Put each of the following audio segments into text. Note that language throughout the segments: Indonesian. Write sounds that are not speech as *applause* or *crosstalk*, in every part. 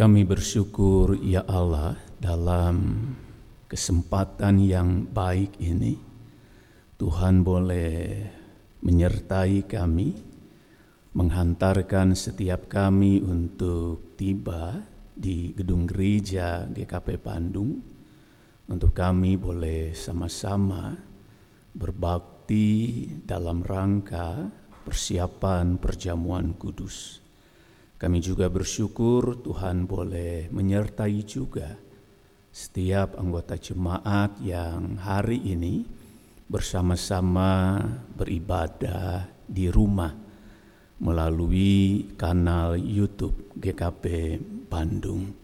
Kami bersyukur ya Allah dalam kesempatan yang baik ini Tuhan boleh menyertai kami menghantarkan setiap kami untuk tiba di gedung gereja GKP Bandung untuk kami boleh sama-sama berbakti dalam rangka persiapan perjamuan kudus. Kami juga bersyukur Tuhan boleh menyertai juga setiap anggota jemaat yang hari ini bersama-sama beribadah di rumah melalui kanal YouTube GKP Bandung.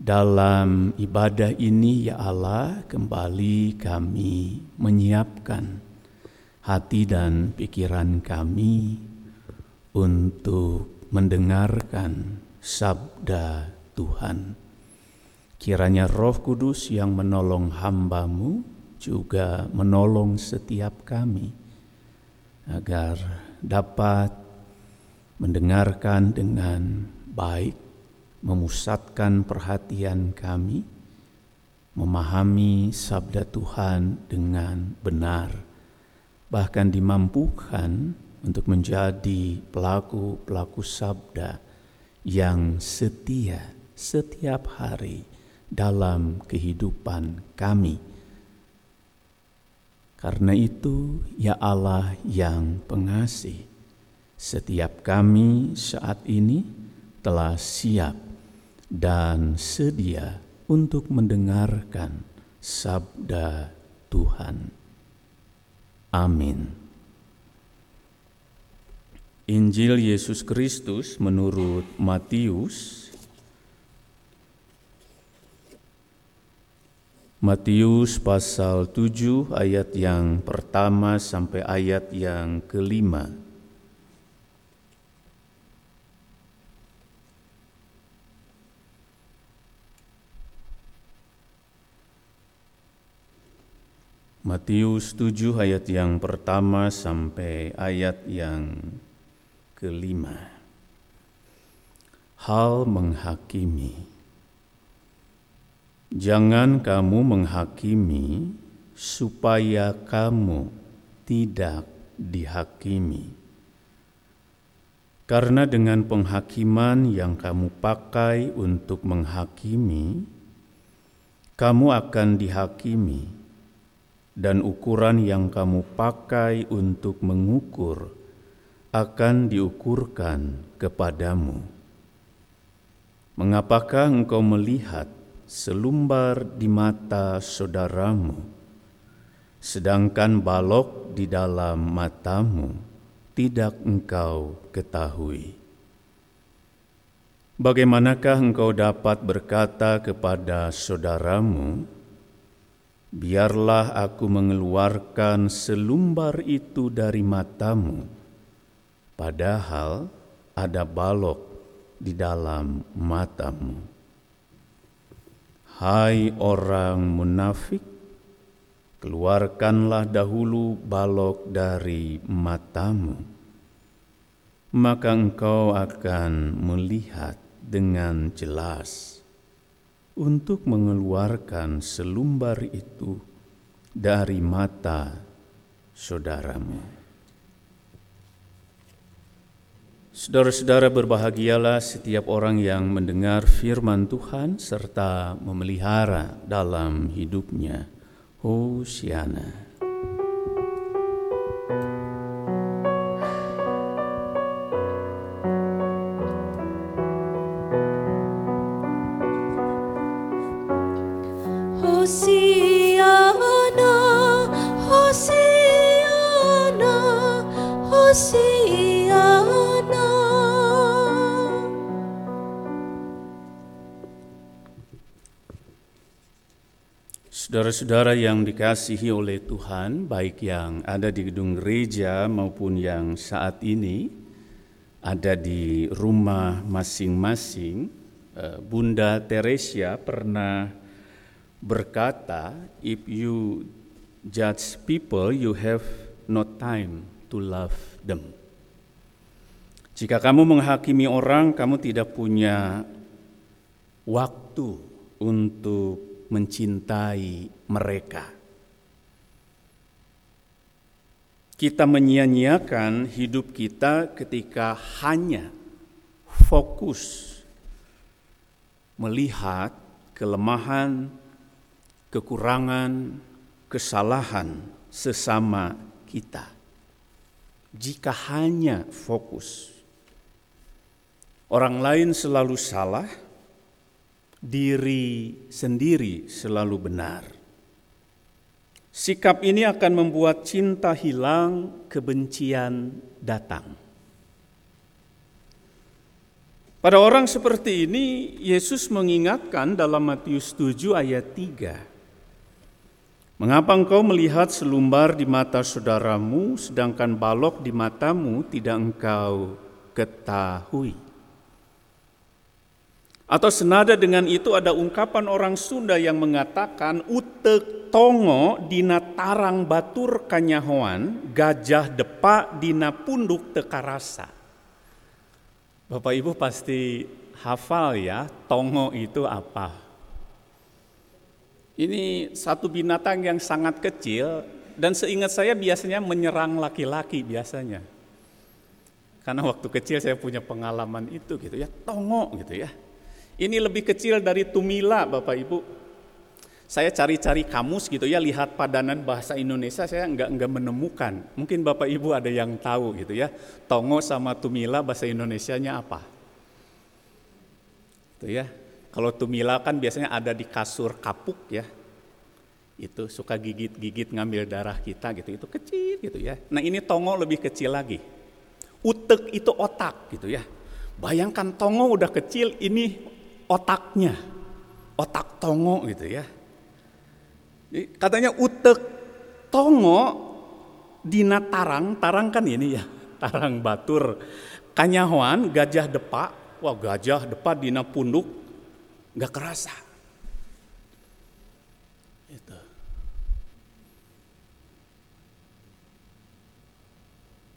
Dalam ibadah ini ya Allah kembali kami menyiapkan hati dan pikiran kami untuk mendengarkan sabda Tuhan. Kiranya roh kudus yang menolong hambamu juga menolong setiap kami agar dapat mendengarkan dengan baik, memusatkan perhatian kami, memahami sabda Tuhan dengan benar, bahkan dimampukan untuk menjadi pelaku-pelaku sabda yang setia setiap hari dalam kehidupan kami. Karena itu, ya Allah yang pengasih, setiap kami saat ini telah siap dan sedia untuk mendengarkan sabda Tuhan. Amin. Injil Yesus Kristus menurut Matius Matius pasal 7 ayat yang pertama sampai ayat yang kelima. Matius 7 ayat yang pertama sampai ayat yang kelima, hal menghakimi. Jangan kamu menghakimi supaya kamu tidak dihakimi. Karena dengan penghakiman yang kamu pakai untuk menghakimi, kamu akan dihakimi, dan ukuran yang kamu pakai untuk mengukur akan diukurkan kepadamu. Mengapakah engkau melihat selumbar di mata saudaramu, sedangkan balok di dalam matamu tidak engkau ketahui? Bagaimanakah engkau dapat berkata kepada saudaramu, "Biarlah aku mengeluarkan selumbar itu dari matamu"? Padahal ada balok di dalam matamu. Hai orang munafik, keluarkanlah dahulu balok dari matamu, maka engkau akan melihat dengan jelas untuk mengeluarkan selumbar itu dari mata saudaramu. Saudara-saudara berbahagialah setiap orang yang mendengar firman Tuhan serta memelihara dalam hidupnya. Hosiana. Saudara-saudara yang dikasihi oleh Tuhan, baik yang ada di gedung gereja maupun yang saat ini ada di rumah masing-masing, eh, Bunda Teresia pernah berkata, "If you judge people, you have no time to love them." Jika kamu menghakimi orang, kamu tidak punya waktu untuk mencintai mereka. Kita menyia-nyiakan hidup kita ketika hanya fokus melihat kelemahan, kekurangan, kesalahan sesama kita. Jika hanya fokus, orang lain selalu salah, diri sendiri selalu benar. Sikap ini akan membuat cinta hilang, kebencian datang. Pada orang seperti ini, Yesus mengingatkan dalam Matius 7 ayat 3. Mengapa engkau melihat selumbar di mata saudaramu, sedangkan balok di matamu tidak engkau ketahui? Atau senada dengan itu ada ungkapan orang Sunda yang mengatakan utek tongo dina tarang batur kanyahoan gajah depa dina punduk tekarasa. Bapak Ibu pasti hafal ya tongo itu apa. Ini satu binatang yang sangat kecil dan seingat saya biasanya menyerang laki-laki biasanya. Karena waktu kecil saya punya pengalaman itu gitu ya, tongo gitu ya ini lebih kecil dari tumila Bapak Ibu. Saya cari-cari kamus gitu ya, lihat padanan bahasa Indonesia saya enggak enggak menemukan. Mungkin Bapak Ibu ada yang tahu gitu ya. Tongo sama tumila bahasa Indonesianya apa? Itu ya. Kalau tumila kan biasanya ada di kasur kapuk ya. Itu suka gigit-gigit ngambil darah kita gitu. Itu kecil gitu ya. Nah, ini tongo lebih kecil lagi. Utek itu otak gitu ya. Bayangkan tongo udah kecil, ini otaknya, otak tongo gitu ya. Katanya utek tongo dina tarang, tarang kan ini ya, *laughs* tarang batur. Kanyahoan gajah depak, wah gajah depak dina punduk nggak kerasa.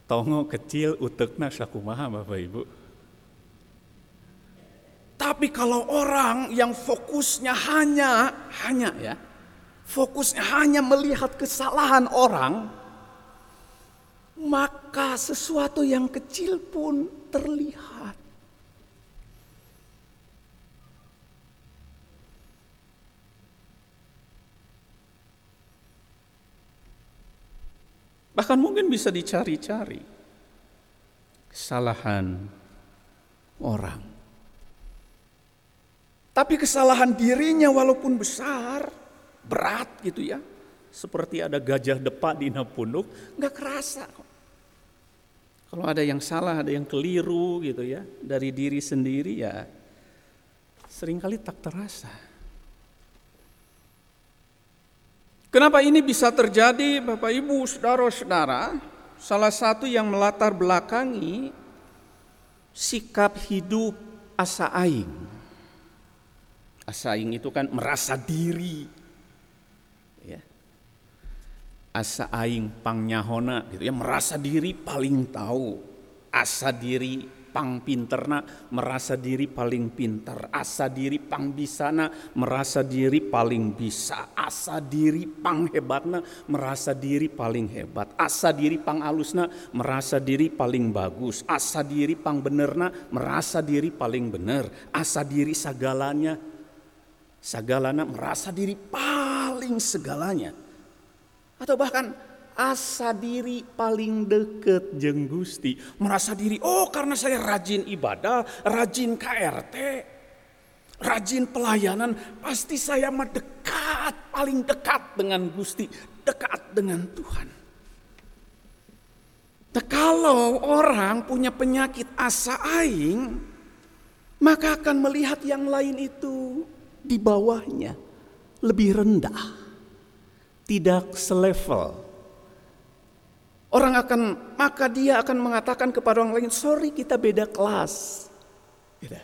Tongo kecil utekna sakumaha Bapak Ibu. Tapi kalau orang yang fokusnya hanya hanya ya, fokusnya hanya melihat kesalahan orang, maka sesuatu yang kecil pun terlihat. Bahkan mungkin bisa dicari-cari kesalahan orang. Tapi kesalahan dirinya walaupun besar, berat gitu ya. Seperti ada gajah depak di Napunduk, nggak kerasa. Kalau ada yang salah, ada yang keliru gitu ya, dari diri sendiri ya sering kali tak terasa. Kenapa ini bisa terjadi Bapak Ibu, Saudara-saudara? Salah satu yang melatar belakangi sikap hidup asa aing Asaing itu kan merasa diri. Ya. Asa aing pangnyahona gitu ya, merasa diri paling tahu. Asa diri pang pinterna merasa diri paling pintar, asa diri pang bisana merasa diri paling bisa, asa diri pang hebatna merasa diri paling hebat, asa diri pang alusna merasa diri paling bagus, asa diri pang benerna merasa diri paling bener, asa diri segalanya Sagalana merasa diri paling segalanya. Atau bahkan asa diri paling deket jeng Gusti. Merasa diri, oh karena saya rajin ibadah, rajin KRT, rajin pelayanan, pasti saya mah dekat, paling dekat dengan Gusti, dekat dengan Tuhan. Nah, kalau orang punya penyakit asa aing, maka akan melihat yang lain itu di bawahnya lebih rendah, tidak selevel. Orang akan maka dia akan mengatakan kepada orang lain, sorry kita beda kelas. Gitu.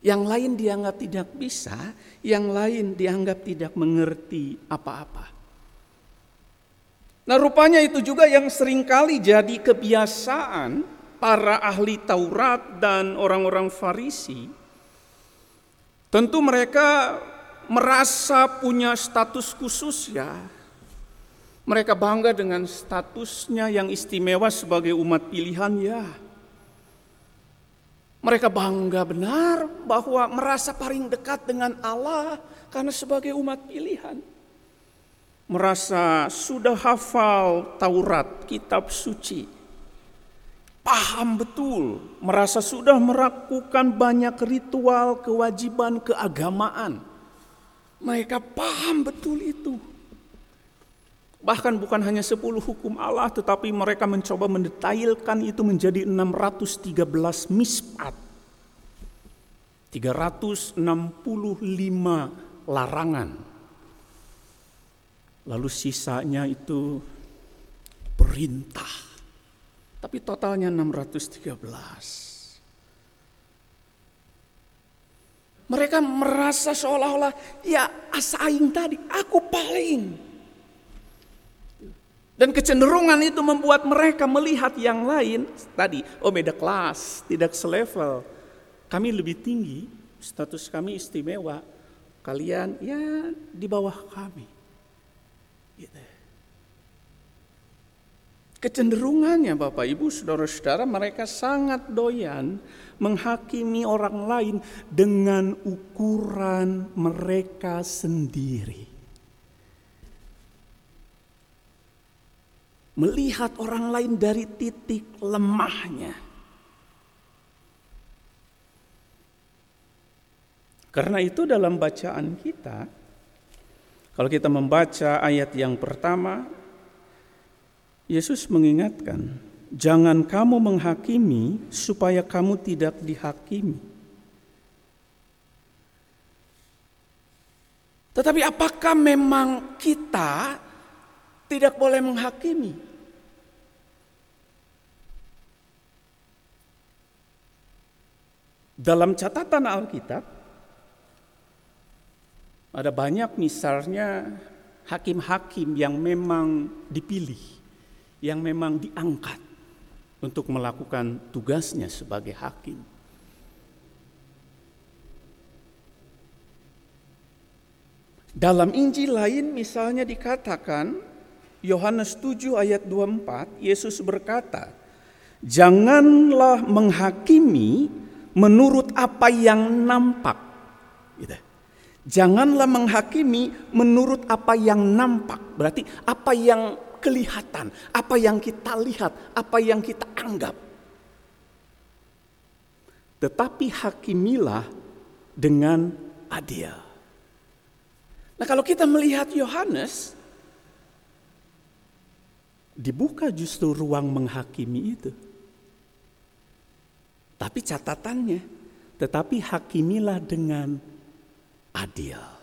Yang lain dianggap tidak bisa, yang lain dianggap tidak mengerti apa-apa. Nah rupanya itu juga yang sering kali jadi kebiasaan para ahli Taurat dan orang-orang Farisi, tentu mereka merasa punya status khusus ya. Mereka bangga dengan statusnya yang istimewa sebagai umat pilihan ya. Mereka bangga benar bahwa merasa paling dekat dengan Allah karena sebagai umat pilihan. Merasa sudah hafal Taurat, kitab suci paham betul, merasa sudah melakukan banyak ritual, kewajiban, keagamaan. Mereka paham betul itu. Bahkan bukan hanya 10 hukum Allah, tetapi mereka mencoba mendetailkan itu menjadi 613 mispat. 365 larangan. Lalu sisanya itu perintah tapi totalnya 613. Mereka merasa seolah-olah ya asaing tadi, aku paling. Dan kecenderungan itu membuat mereka melihat yang lain tadi, oh beda kelas, tidak selevel. Kami lebih tinggi, status kami istimewa. Kalian ya di bawah kami. Gitu. Kecenderungannya Bapak Ibu Saudara-saudara mereka sangat doyan menghakimi orang lain dengan ukuran mereka sendiri. Melihat orang lain dari titik lemahnya. Karena itu dalam bacaan kita, kalau kita membaca ayat yang pertama, Yesus mengingatkan, "Jangan kamu menghakimi supaya kamu tidak dihakimi." Tetapi apakah memang kita tidak boleh menghakimi? Dalam catatan Alkitab ada banyak misalnya hakim-hakim yang memang dipilih yang memang diangkat untuk melakukan tugasnya sebagai hakim. Dalam Injil lain misalnya dikatakan Yohanes 7 ayat 24 Yesus berkata, "Janganlah menghakimi menurut apa yang nampak." Gitu. Janganlah menghakimi menurut apa yang nampak. Berarti apa yang kelihatan, apa yang kita lihat, apa yang kita anggap. Tetapi hakimilah dengan adil. Nah, kalau kita melihat Yohanes, dibuka justru ruang menghakimi itu. Tapi catatannya, tetapi hakimilah dengan adil.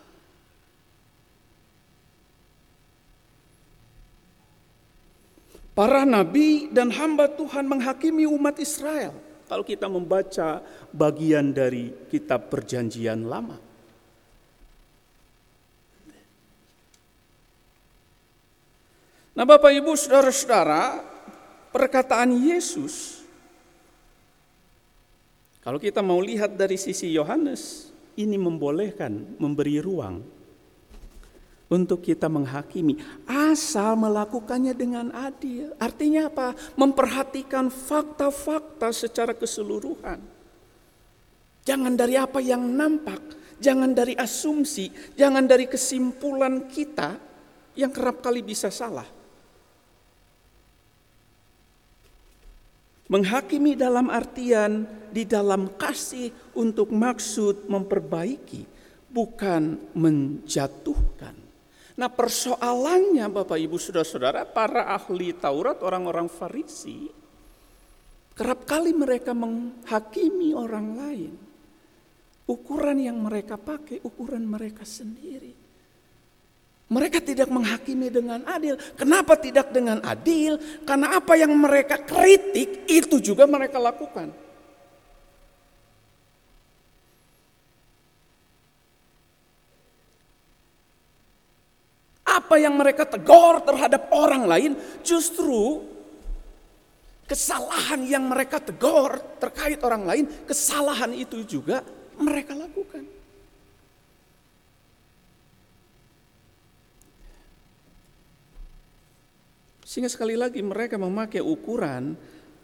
Para nabi dan hamba Tuhan menghakimi umat Israel. Kalau kita membaca bagian dari kitab Perjanjian Lama, Nah, Bapak Ibu, saudara-saudara, perkataan Yesus, kalau kita mau lihat dari sisi Yohanes, ini membolehkan memberi ruang untuk kita menghakimi asal melakukannya dengan adil. Artinya apa? Memperhatikan fakta-fakta secara keseluruhan. Jangan dari apa yang nampak, jangan dari asumsi, jangan dari kesimpulan kita yang kerap kali bisa salah. Menghakimi dalam artian di dalam kasih untuk maksud memperbaiki, bukan menjatuhkan. Nah persoalannya Bapak Ibu Saudara-saudara, para ahli Taurat, orang-orang Farisi, kerap kali mereka menghakimi orang lain. Ukuran yang mereka pakai, ukuran mereka sendiri. Mereka tidak menghakimi dengan adil. Kenapa tidak dengan adil? Karena apa yang mereka kritik, itu juga mereka lakukan. Yang mereka tegur terhadap orang lain justru Kesalahan yang mereka tegur terkait orang lain, kesalahan itu juga mereka lakukan. Sehingga sekali lagi mereka memakai ukuran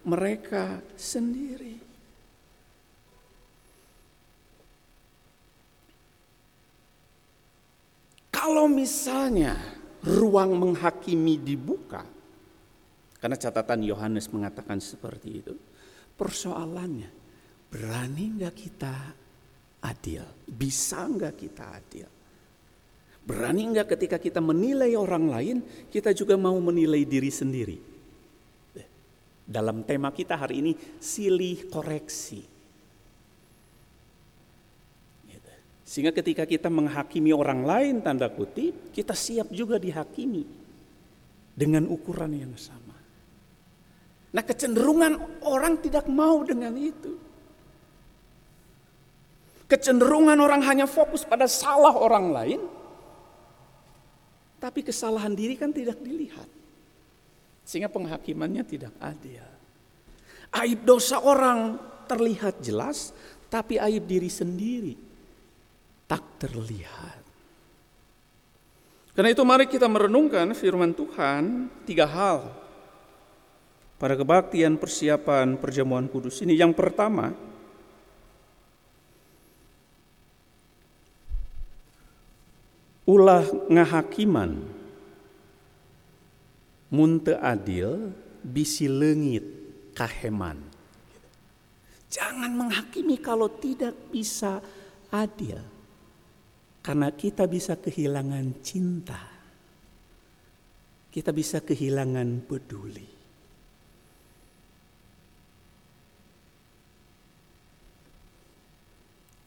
mereka sendiri. Kalau misalnya ruang menghakimi dibuka, karena catatan Yohanes mengatakan seperti itu. Persoalannya, berani nggak kita adil? Bisa nggak kita adil? Berani nggak ketika kita menilai orang lain, kita juga mau menilai diri sendiri? Dalam tema kita hari ini, silih koreksi. Gitu. Sehingga ketika kita menghakimi orang lain, tanda kutip, kita siap juga dihakimi dengan ukuran yang sama. Nah kecenderungan orang tidak mau dengan itu. Kecenderungan orang hanya fokus pada salah orang lain. Tapi kesalahan diri kan tidak dilihat. Sehingga penghakimannya tidak adil. Aib dosa orang terlihat jelas, tapi aib diri sendiri tak terlihat. Karena itu mari kita merenungkan firman Tuhan tiga hal pada kebaktian persiapan perjamuan kudus ini. Yang pertama, ulah ngahakiman munte adil bisi lengit kaheman. Jangan menghakimi kalau tidak bisa adil. Karena kita bisa kehilangan cinta. Kita bisa kehilangan peduli.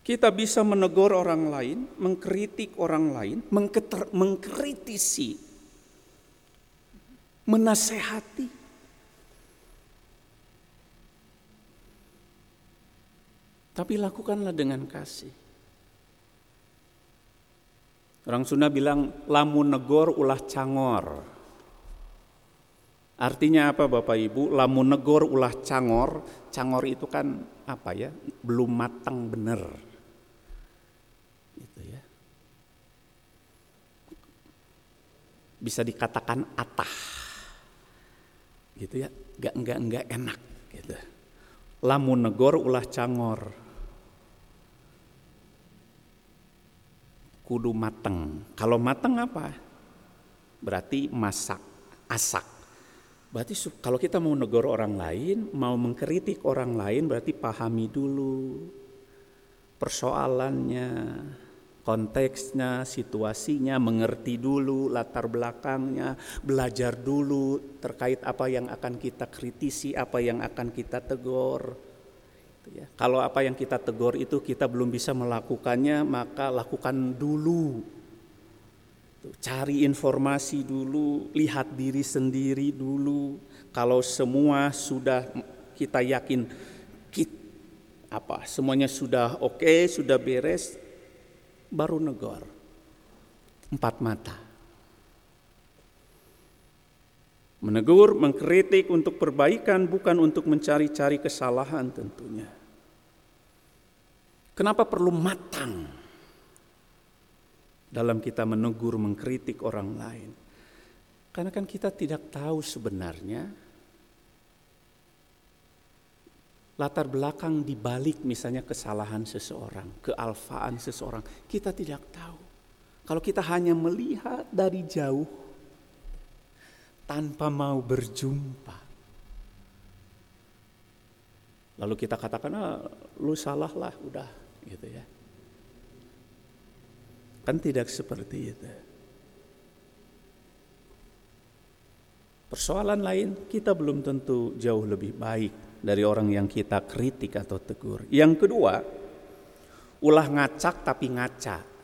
Kita bisa menegur orang lain, mengkritik orang lain, mengketer, mengkritisi, menasehati. Tapi lakukanlah dengan kasih. Orang Sunda bilang lamun negor ulah cangor. Artinya apa Bapak Ibu? Lamun negor ulah cangor, cangor itu kan apa ya? Belum matang benar. bisa dikatakan atah gitu ya nggak nggak nggak enak gitu lamun negor ulah cangor kudu mateng. Kalau mateng apa? Berarti masak asak. Berarti kalau kita mau negor orang lain mau mengkritik orang lain berarti pahami dulu persoalannya konteksnya, situasinya, mengerti dulu latar belakangnya, belajar dulu terkait apa yang akan kita kritisi, apa yang akan kita tegur. Gitu ya. Kalau apa yang kita tegur itu kita belum bisa melakukannya, maka lakukan dulu. Cari informasi dulu, lihat diri sendiri dulu. Kalau semua sudah kita yakin kita, apa semuanya sudah oke, okay, sudah beres, baru negor. Empat mata. Menegur, mengkritik untuk perbaikan bukan untuk mencari-cari kesalahan tentunya. Kenapa perlu matang dalam kita menegur, mengkritik orang lain? Karena kan kita tidak tahu sebenarnya latar belakang di balik misalnya kesalahan seseorang, kealfaan seseorang, kita tidak tahu. Kalau kita hanya melihat dari jauh tanpa mau berjumpa. Lalu kita katakan, ah, lu salah lah, udah gitu ya. Kan tidak seperti itu. Persoalan lain kita belum tentu jauh lebih baik dari orang yang kita kritik atau tegur. Yang kedua, ulah ngacak tapi ngaca.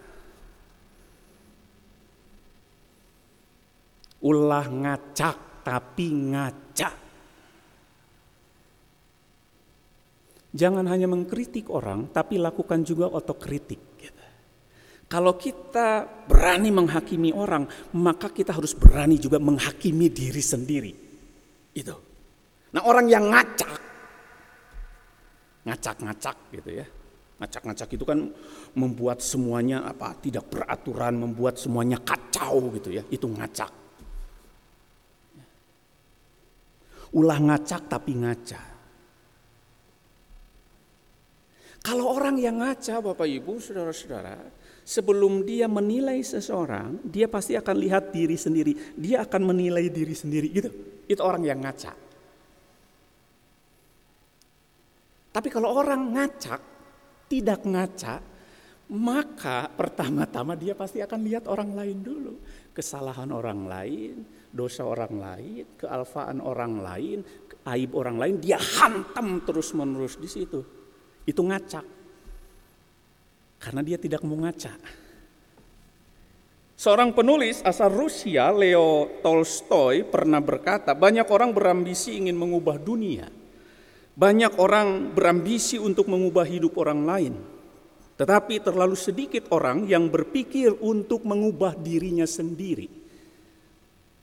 Ulah ngacak tapi ngaca. Jangan hanya mengkritik orang, tapi lakukan juga otokritik. Gitu. Kalau kita berani menghakimi orang, maka kita harus berani juga menghakimi diri sendiri. Itu. Nah orang yang ngacak, ngacak-ngacak gitu ya. Ngacak-ngacak itu kan membuat semuanya apa tidak beraturan, membuat semuanya kacau gitu ya. Itu ngacak. Ulah ngacak tapi ngaca. Kalau orang yang ngaca Bapak Ibu, Saudara-saudara, sebelum dia menilai seseorang, dia pasti akan lihat diri sendiri. Dia akan menilai diri sendiri gitu. Itu orang yang ngaca. Tapi kalau orang ngacak, tidak ngaca, maka pertama-tama dia pasti akan lihat orang lain dulu. Kesalahan orang lain, dosa orang lain, kealfaan orang lain, aib orang lain, dia hantam terus-menerus di situ itu ngacak. Karena dia tidak mau ngaca. Seorang penulis asal Rusia, Leo Tolstoy, pernah berkata, banyak orang berambisi ingin mengubah dunia. Banyak orang berambisi untuk mengubah hidup orang lain. Tetapi terlalu sedikit orang yang berpikir untuk mengubah dirinya sendiri.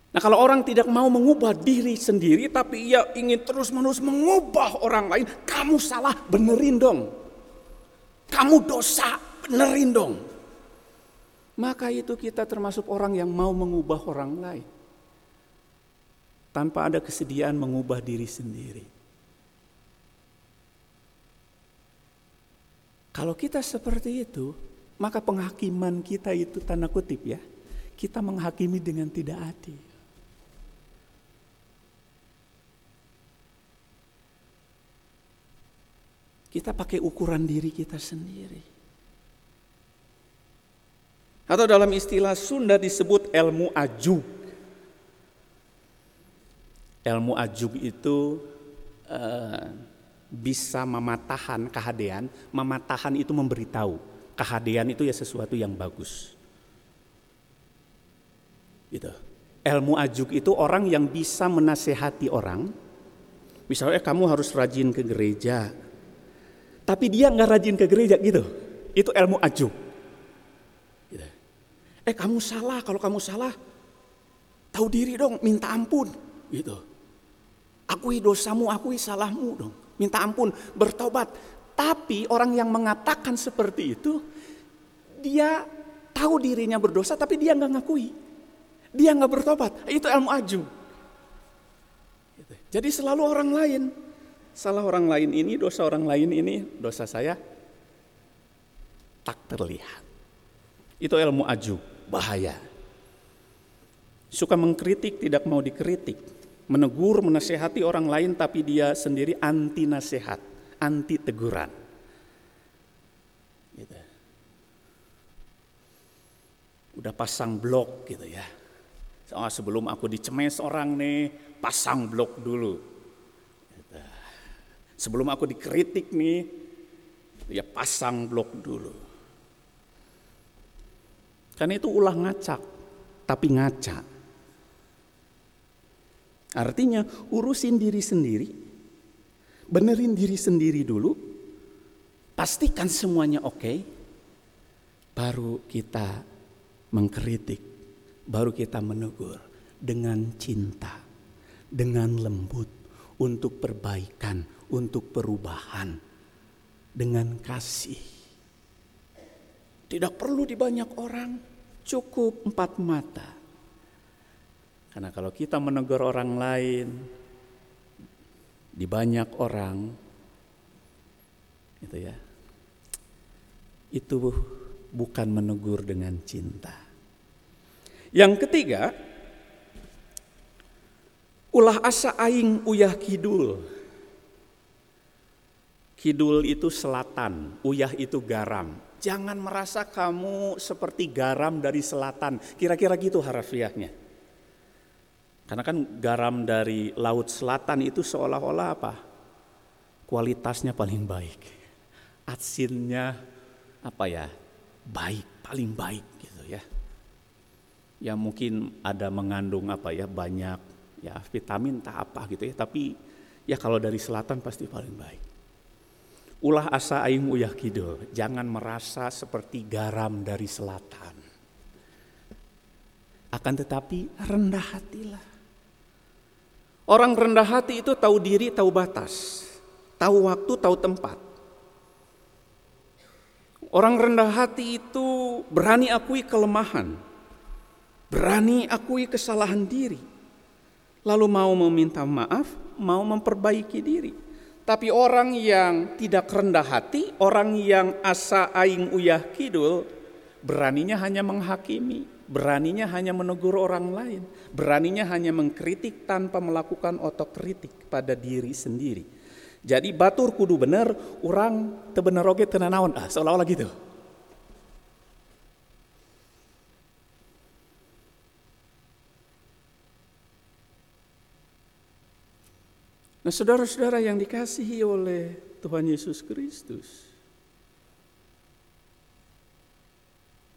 Nah kalau orang tidak mau mengubah diri sendiri tapi ia ingin terus-menerus mengubah orang lain, kamu salah, benerin dong. Kamu dosa, benerin dong. Maka itu kita termasuk orang yang mau mengubah orang lain. Tanpa ada kesediaan mengubah diri sendiri. Kalau kita seperti itu, maka penghakiman kita itu tanda kutip ya. Kita menghakimi dengan tidak adil. Kita pakai ukuran diri kita sendiri. Atau dalam istilah Sunda disebut ilmu ajug. Ilmu ajug itu uh, bisa mematahan kehadian. Mematahan itu memberitahu. Kehadian itu ya sesuatu yang bagus. Gitu. Ilmu ajug itu orang yang bisa menasehati orang. Misalnya kamu harus rajin ke gereja, tapi dia nggak rajin ke gereja gitu. Itu ilmu aju. Gitu. Eh kamu salah, kalau kamu salah, tahu diri dong, minta ampun. Gitu. Akui dosamu, akui salahmu dong. Minta ampun, bertobat. Tapi orang yang mengatakan seperti itu, dia tahu dirinya berdosa tapi dia nggak ngakui. Dia nggak bertobat. Itu ilmu aju. Gitu. Jadi selalu orang lain salah orang lain ini, dosa orang lain ini, dosa saya tak terlihat. Itu ilmu aju, bahaya. Suka mengkritik, tidak mau dikritik. Menegur, menasehati orang lain tapi dia sendiri anti nasihat, anti teguran. Gitu. Udah pasang blok gitu ya. Oh, sebelum aku dicemes orang nih, pasang blok dulu Sebelum aku dikritik nih, ya pasang blok dulu. Karena itu ulah ngacak, tapi ngaca. Artinya urusin diri sendiri, benerin diri sendiri dulu, pastikan semuanya oke, baru kita mengkritik, baru kita menegur dengan cinta, dengan lembut untuk perbaikan, untuk perubahan dengan kasih. Tidak perlu di banyak orang, cukup empat mata. Karena kalau kita menegur orang lain di banyak orang, itu ya, itu bukan menegur dengan cinta. Yang ketiga, ulah asa aing uyah kidul. Kidul itu selatan, uyah itu garam. Jangan merasa kamu seperti garam dari selatan. Kira-kira gitu harafiahnya. Karena kan garam dari laut selatan itu seolah-olah apa? Kualitasnya paling baik. Asinnya apa ya? Baik, paling baik gitu ya. Ya mungkin ada mengandung apa ya banyak ya vitamin tak apa gitu ya. Tapi ya kalau dari selatan pasti paling baik. Ulah asa aing uyah kidul, jangan merasa seperti garam dari selatan. Akan tetapi rendah hatilah. Orang rendah hati itu tahu diri, tahu batas, tahu waktu, tahu tempat. Orang rendah hati itu berani akui kelemahan, berani akui kesalahan diri, lalu mau meminta maaf, mau memperbaiki diri. Tapi orang yang tidak rendah hati, orang yang asa aing uyah kidul, beraninya hanya menghakimi, beraninya hanya menegur orang lain, beraninya hanya mengkritik tanpa melakukan otokritik pada diri sendiri. Jadi batur kudu bener, orang tebener oge tenanawan, ah seolah-olah gitu. Nah saudara-saudara yang dikasihi oleh Tuhan Yesus Kristus.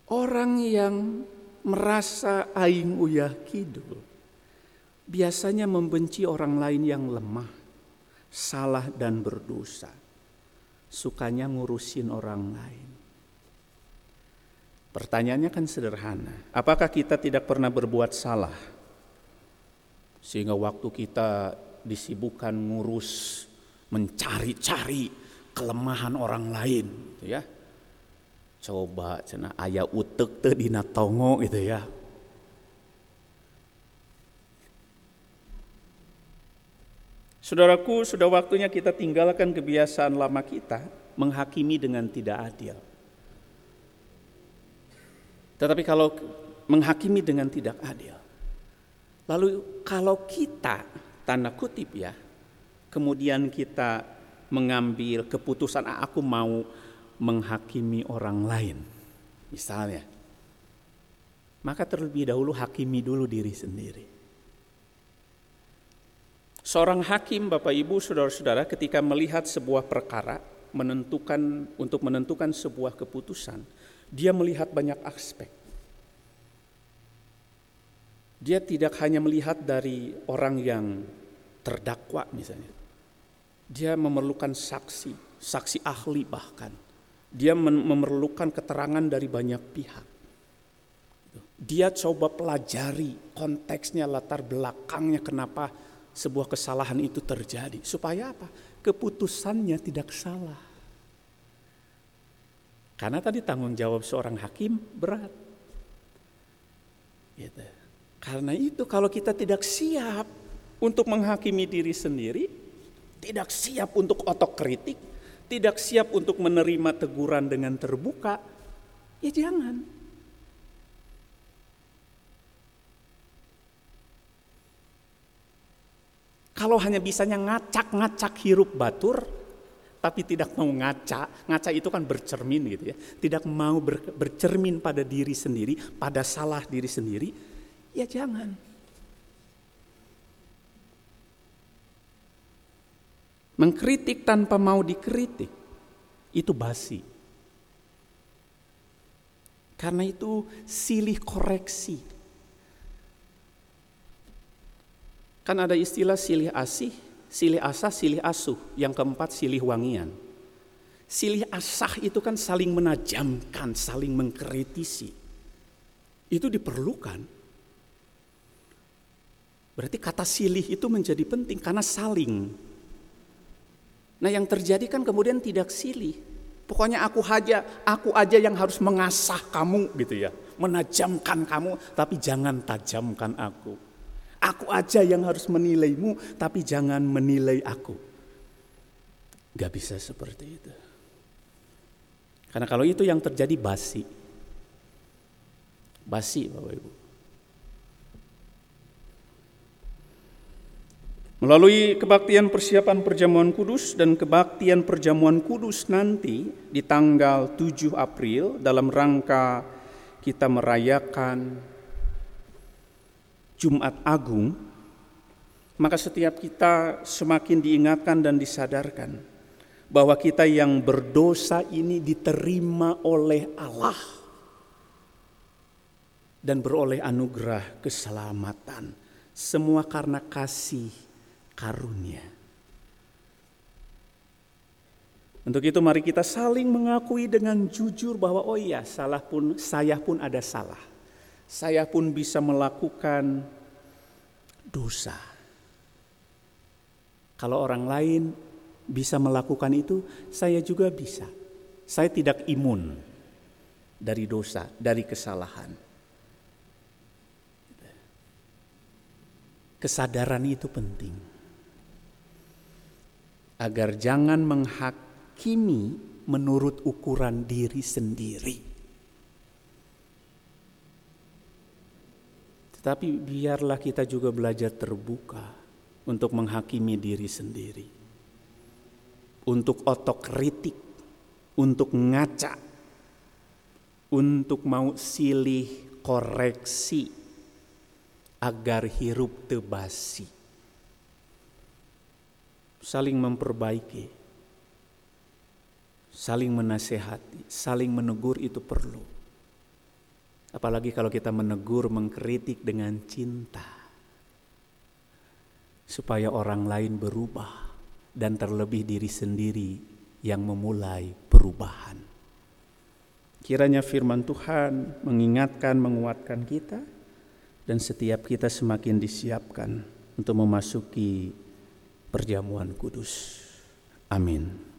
Orang yang merasa aing uyah kidul biasanya membenci orang lain yang lemah, salah dan berdosa. Sukanya ngurusin orang lain. Pertanyaannya kan sederhana, apakah kita tidak pernah berbuat salah? Sehingga waktu kita disibukkan ngurus, mencari-cari kelemahan orang lain, gitu ya coba cina ayah utek te dina tongo gitu ya Saudaraku, sudah waktunya kita tinggalkan kebiasaan lama kita menghakimi dengan tidak adil. Tetapi kalau menghakimi dengan tidak adil, lalu kalau kita tanda kutip ya, kemudian kita mengambil keputusan ah, aku mau menghakimi orang lain, misalnya, maka terlebih dahulu hakimi dulu diri sendiri. Seorang hakim, Bapak Ibu, saudara-saudara, ketika melihat sebuah perkara, menentukan untuk menentukan sebuah keputusan, dia melihat banyak aspek. Dia tidak hanya melihat dari orang yang terdakwa misalnya. Dia memerlukan saksi, saksi ahli bahkan. Dia memerlukan keterangan dari banyak pihak. Dia coba pelajari konteksnya, latar belakangnya kenapa sebuah kesalahan itu terjadi. Supaya apa? Keputusannya tidak salah. Karena tadi tanggung jawab seorang hakim berat. Gitu. Karena itu kalau kita tidak siap untuk menghakimi diri sendiri, tidak siap untuk otokritik, tidak siap untuk menerima teguran dengan terbuka, ya jangan. Kalau hanya bisanya ngacak-ngacak hirup batur, tapi tidak mau ngaca, ngaca itu kan bercermin gitu ya, tidak mau ber, bercermin pada diri sendiri, pada salah diri sendiri, ya jangan. Mengkritik tanpa mau dikritik itu basi. Karena itu silih koreksi. Kan ada istilah silih asih, silih asah, silih asuh. Yang keempat silih wangian. Silih asah itu kan saling menajamkan, saling mengkritisi. Itu diperlukan. Berarti kata silih itu menjadi penting karena saling Nah yang terjadi kan kemudian tidak silih. Pokoknya aku aja, aku aja yang harus mengasah kamu gitu ya. Menajamkan kamu, tapi jangan tajamkan aku. Aku aja yang harus menilaimu, tapi jangan menilai aku. Gak bisa seperti itu. Karena kalau itu yang terjadi basi. Basi Bapak Ibu. Melalui kebaktian persiapan perjamuan kudus dan kebaktian perjamuan kudus nanti di tanggal 7 April dalam rangka kita merayakan Jumat Agung, maka setiap kita semakin diingatkan dan disadarkan bahwa kita yang berdosa ini diterima oleh Allah dan beroleh anugerah keselamatan. Semua karena kasih karunia. Untuk itu mari kita saling mengakui dengan jujur bahwa oh iya salah pun saya pun ada salah. Saya pun bisa melakukan dosa. Kalau orang lain bisa melakukan itu, saya juga bisa. Saya tidak imun dari dosa, dari kesalahan. Kesadaran itu penting. Agar jangan menghakimi menurut ukuran diri sendiri. Tetapi biarlah kita juga belajar terbuka untuk menghakimi diri sendiri. Untuk otokritik, untuk ngaca, untuk mau silih koreksi agar hirup tebasi. Saling memperbaiki, saling menasehati, saling menegur itu perlu. Apalagi kalau kita menegur, mengkritik dengan cinta. Supaya orang lain berubah dan terlebih diri sendiri yang memulai perubahan. Kiranya firman Tuhan mengingatkan, menguatkan kita dan setiap kita semakin disiapkan untuk memasuki perjamuan kudus. Amin.